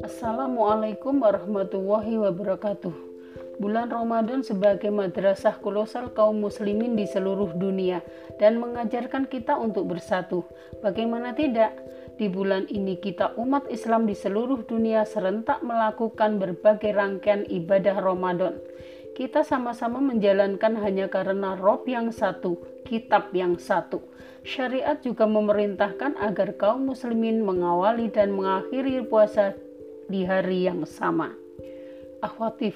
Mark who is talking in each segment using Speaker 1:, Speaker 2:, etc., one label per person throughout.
Speaker 1: Assalamualaikum warahmatullahi wabarakatuh. Bulan Ramadan sebagai madrasah kolosal kaum muslimin di seluruh dunia dan mengajarkan kita untuk bersatu. Bagaimana tidak? Di bulan ini kita umat Islam di seluruh dunia serentak melakukan berbagai rangkaian ibadah Ramadan. Kita sama-sama menjalankan hanya karena Rob yang satu, kitab yang satu. Syariat juga memerintahkan agar kaum muslimin mengawali dan mengakhiri puasa di hari yang sama. Akhwati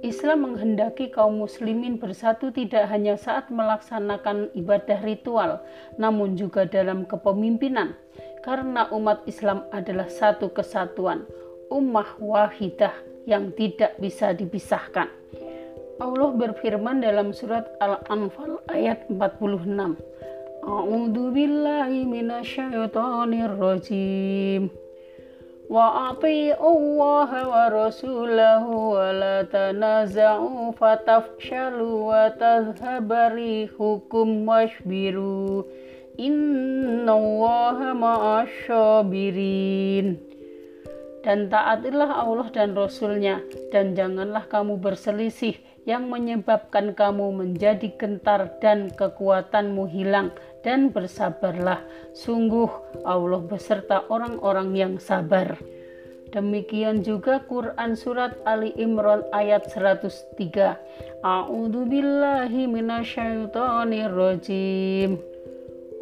Speaker 1: Islam menghendaki kaum muslimin bersatu tidak hanya saat melaksanakan ibadah ritual, namun juga dalam kepemimpinan. Karena umat Islam adalah satu kesatuan, ummah wahidah yang tidak bisa dipisahkan. Allah berfirman dalam surat Al-Anfal ayat 46. A'udzu billahi minasyaitonir rajim wa Allah wa rasulahu wa la tanaza'u fatafshalu wa tazhabari hukum washbiru. Innallaha ma'asyabirin dan taatilah Allah dan Rasulnya dan janganlah kamu berselisih yang menyebabkan kamu menjadi gentar dan kekuatanmu hilang dan bersabarlah. Sungguh Allah beserta orang-orang yang sabar. Demikian juga Quran Surat Ali Imran ayat 103. A'udzu billahi minasyaitonir rajim.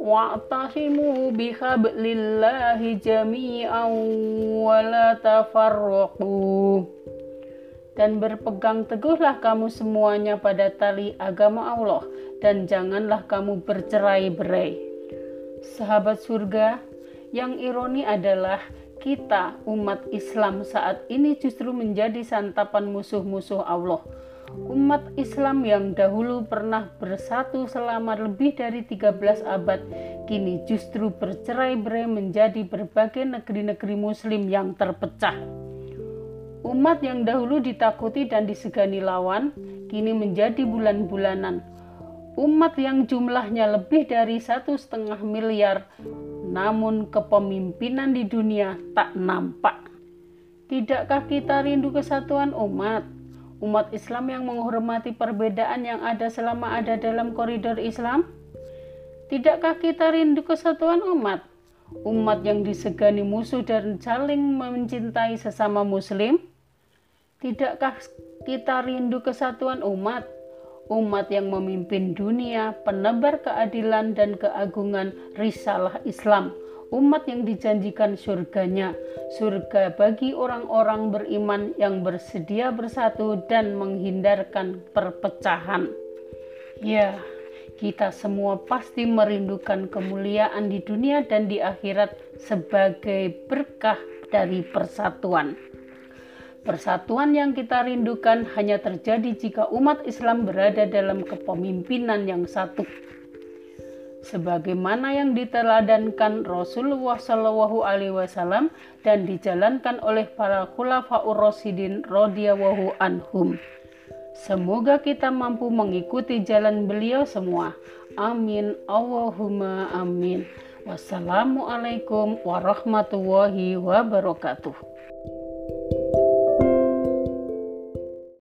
Speaker 1: Wa'tasimu bihablillahi jami'an wa la tafarraqu dan berpegang teguhlah kamu semuanya pada tali agama Allah dan janganlah kamu bercerai-berai. Sahabat surga, yang ironi adalah kita umat Islam saat ini justru menjadi santapan musuh-musuh Allah. Umat Islam yang dahulu pernah bersatu selama lebih dari 13 abad, kini justru bercerai-berai menjadi berbagai negeri-negeri muslim yang terpecah. Umat yang dahulu ditakuti dan disegani lawan, kini menjadi bulan-bulanan. Umat yang jumlahnya lebih dari satu setengah miliar, namun kepemimpinan di dunia tak nampak. Tidakkah kita rindu kesatuan umat? Umat Islam yang menghormati perbedaan yang ada selama ada dalam koridor Islam? Tidakkah kita rindu kesatuan umat? umat yang disegani musuh dan saling mencintai sesama muslim? Tidakkah kita rindu kesatuan umat? Umat yang memimpin dunia, penebar keadilan dan keagungan risalah Islam. Umat yang dijanjikan surganya, surga bagi orang-orang beriman yang bersedia bersatu dan menghindarkan perpecahan. Ya, kita semua pasti merindukan kemuliaan di dunia dan di akhirat sebagai berkah dari persatuan. Persatuan yang kita rindukan hanya terjadi jika umat Islam berada dalam kepemimpinan yang satu. Sebagaimana yang diteladankan Rasulullah Shallallahu Alaihi Wasallam dan dijalankan oleh para khulafaur rasyidin radhiyallahu anhum. Semoga kita mampu mengikuti jalan beliau semua. Amin. Allahumma amin. Wassalamualaikum warahmatullahi wabarakatuh.